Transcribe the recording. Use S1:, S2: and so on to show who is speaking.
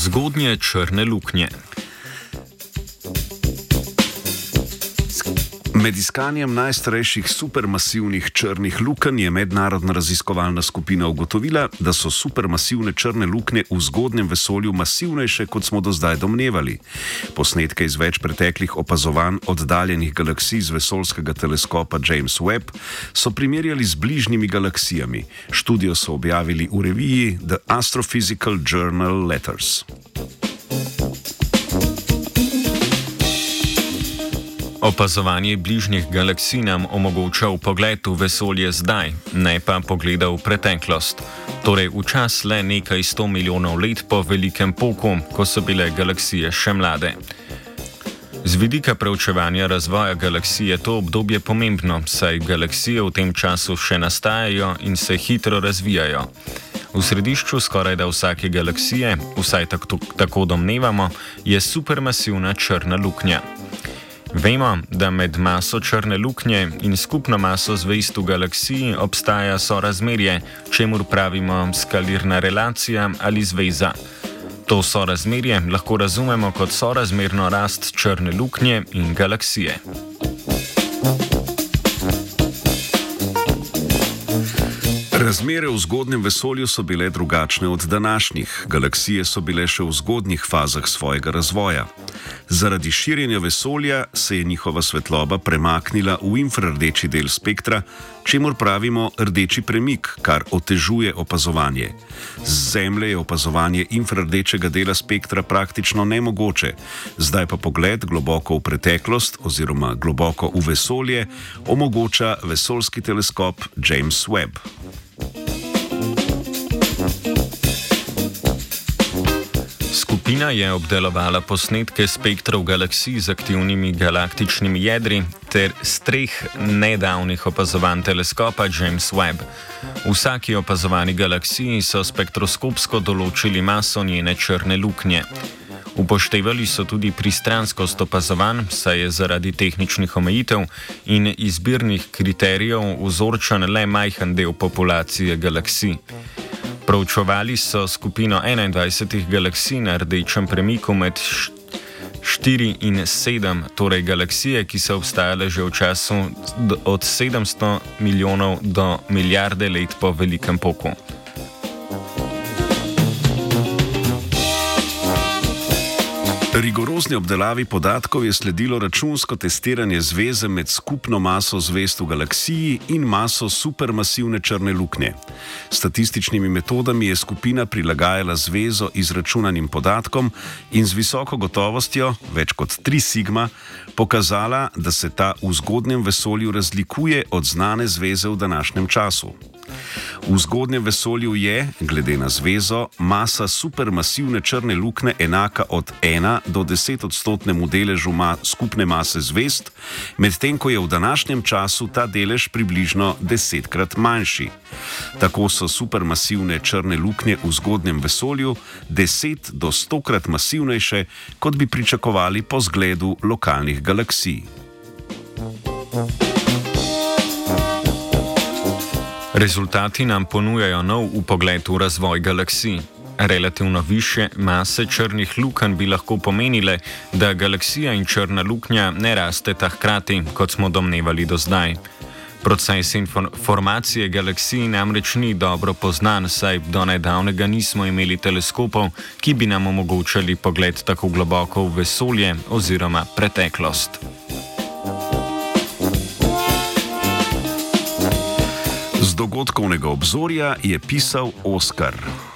S1: zgodnje črne luknje.
S2: Med iskanjem najstarejših supermasivnih črnih lukenj je mednarodna raziskovalna skupina ugotovila, da so supermasivne črne luknje v zgodnjem vesolju masivnejše, kot smo do zdaj domnevali. Posnetke iz več preteklih opazovanj oddaljenih galaksij z vesoljskega teleskopa James Webb so primerjali z bližnjimi galaksijami. Študijo so objavili v reviji The Astrophysical Journal Letters.
S1: Opazovanje bližnjih galaksij nam omogoča pogled v vesolje zdaj, ne pa pogled v preteklost, torej v čas le nekaj sto milijonov let po velikem poku, ko so bile galaksije še mlade. Z vidika preučevanja razvoja galaksij je to obdobje pomembno, saj galaksije v tem času še nastajajo in se hitro razvijajo. V središču skoraj da vsake galaksije, vsaj tako, tako domnevamo, je supermasivna črna luknja. Vemo, da med maso črne luknje in skupno maso zvest v galaksiji obstaja sorazmerje, čemu pravimo skalirna relacija ali zveza. To sorazmerje lahko razumemo kot sorazmerno rast črne luknje in galaksije.
S2: Razmere v zgodnjem vesolju so bile drugačne od današnjih. Galaksije so bile še v zgodnjih fazah svojega razvoja. Zaradi širjenja vesolja se je njihova svetloba premaknila v infrardeči del spektra, čemur pravimo rdeči premik, kar otežuje opazovanje. Z Zemlje je opazovanje infrardečega dela spektra praktično nemogoče, zdaj pa pogled globoko v preteklost oziroma globoko v vesolje omogoča vesoljski teleskop James Webb.
S1: Skupina je obdelovala posnetke spektrov galaksij z aktivnimi galaktičnimi jedri ter streh nedavnih opazovanj teleskopa James Webb. V vsaki opazovani galaksiji so spektroskopsko določili maso njene črne luknje. Upoštevali so tudi pristranskost opazovanj, saj je zaradi tehničnih omejitev in izbirnih kriterijev vzorčen le majhen del populacije galaksij. Proučevali so skupino 21 galaksij na rdečem premiku med 4 in 7, torej galaksije, ki so obstajale že v času od 700 milijonov do milijarde let po velikem poku.
S2: Rigorozni obdelavi podatkov je sledilo računsko testiranje zveze med skupno maso zvest v galaksiji in maso supermasivne črne luknje. Statističnimi metodami je skupina prilagajala zvezo izračunanim podatkom in z visoko gotovostjo, več kot 3 sigma, pokazala, da se ta v zgodnjem vesolju razlikuje od znane zveze v današnjem času. V zgodnjem vesolju je, glede na zvezo, masa supermasivne črne luknje enaka od 1 do 10 odstotnemu deležu ma skupne mase zvest, medtem ko je v današnjem času ta delež približno desetkrat manjši. Tako so supermasivne črne luknje v zgodnjem vesolju 10 do 100 krat masivnejše, kot bi pričakovali po zgledu lokalnih galaksij. thank you
S1: Rezultati nam ponujajo nov upogled v razvoj galaksij. Relativno više mase črnih lukenj bi lahko pomenile, da galaksija in črna luknja ne rasteta hkrati, kot smo domnevali do zdaj. Proces informacije galaksij namreč ni dobro poznan, saj do nedavnega nismo imeli teleskopov, ki bi nam omogočali pogled tako globoko v vesolje oziroma preteklost.
S2: Dogodkovnega obzorja je pisal Oskar.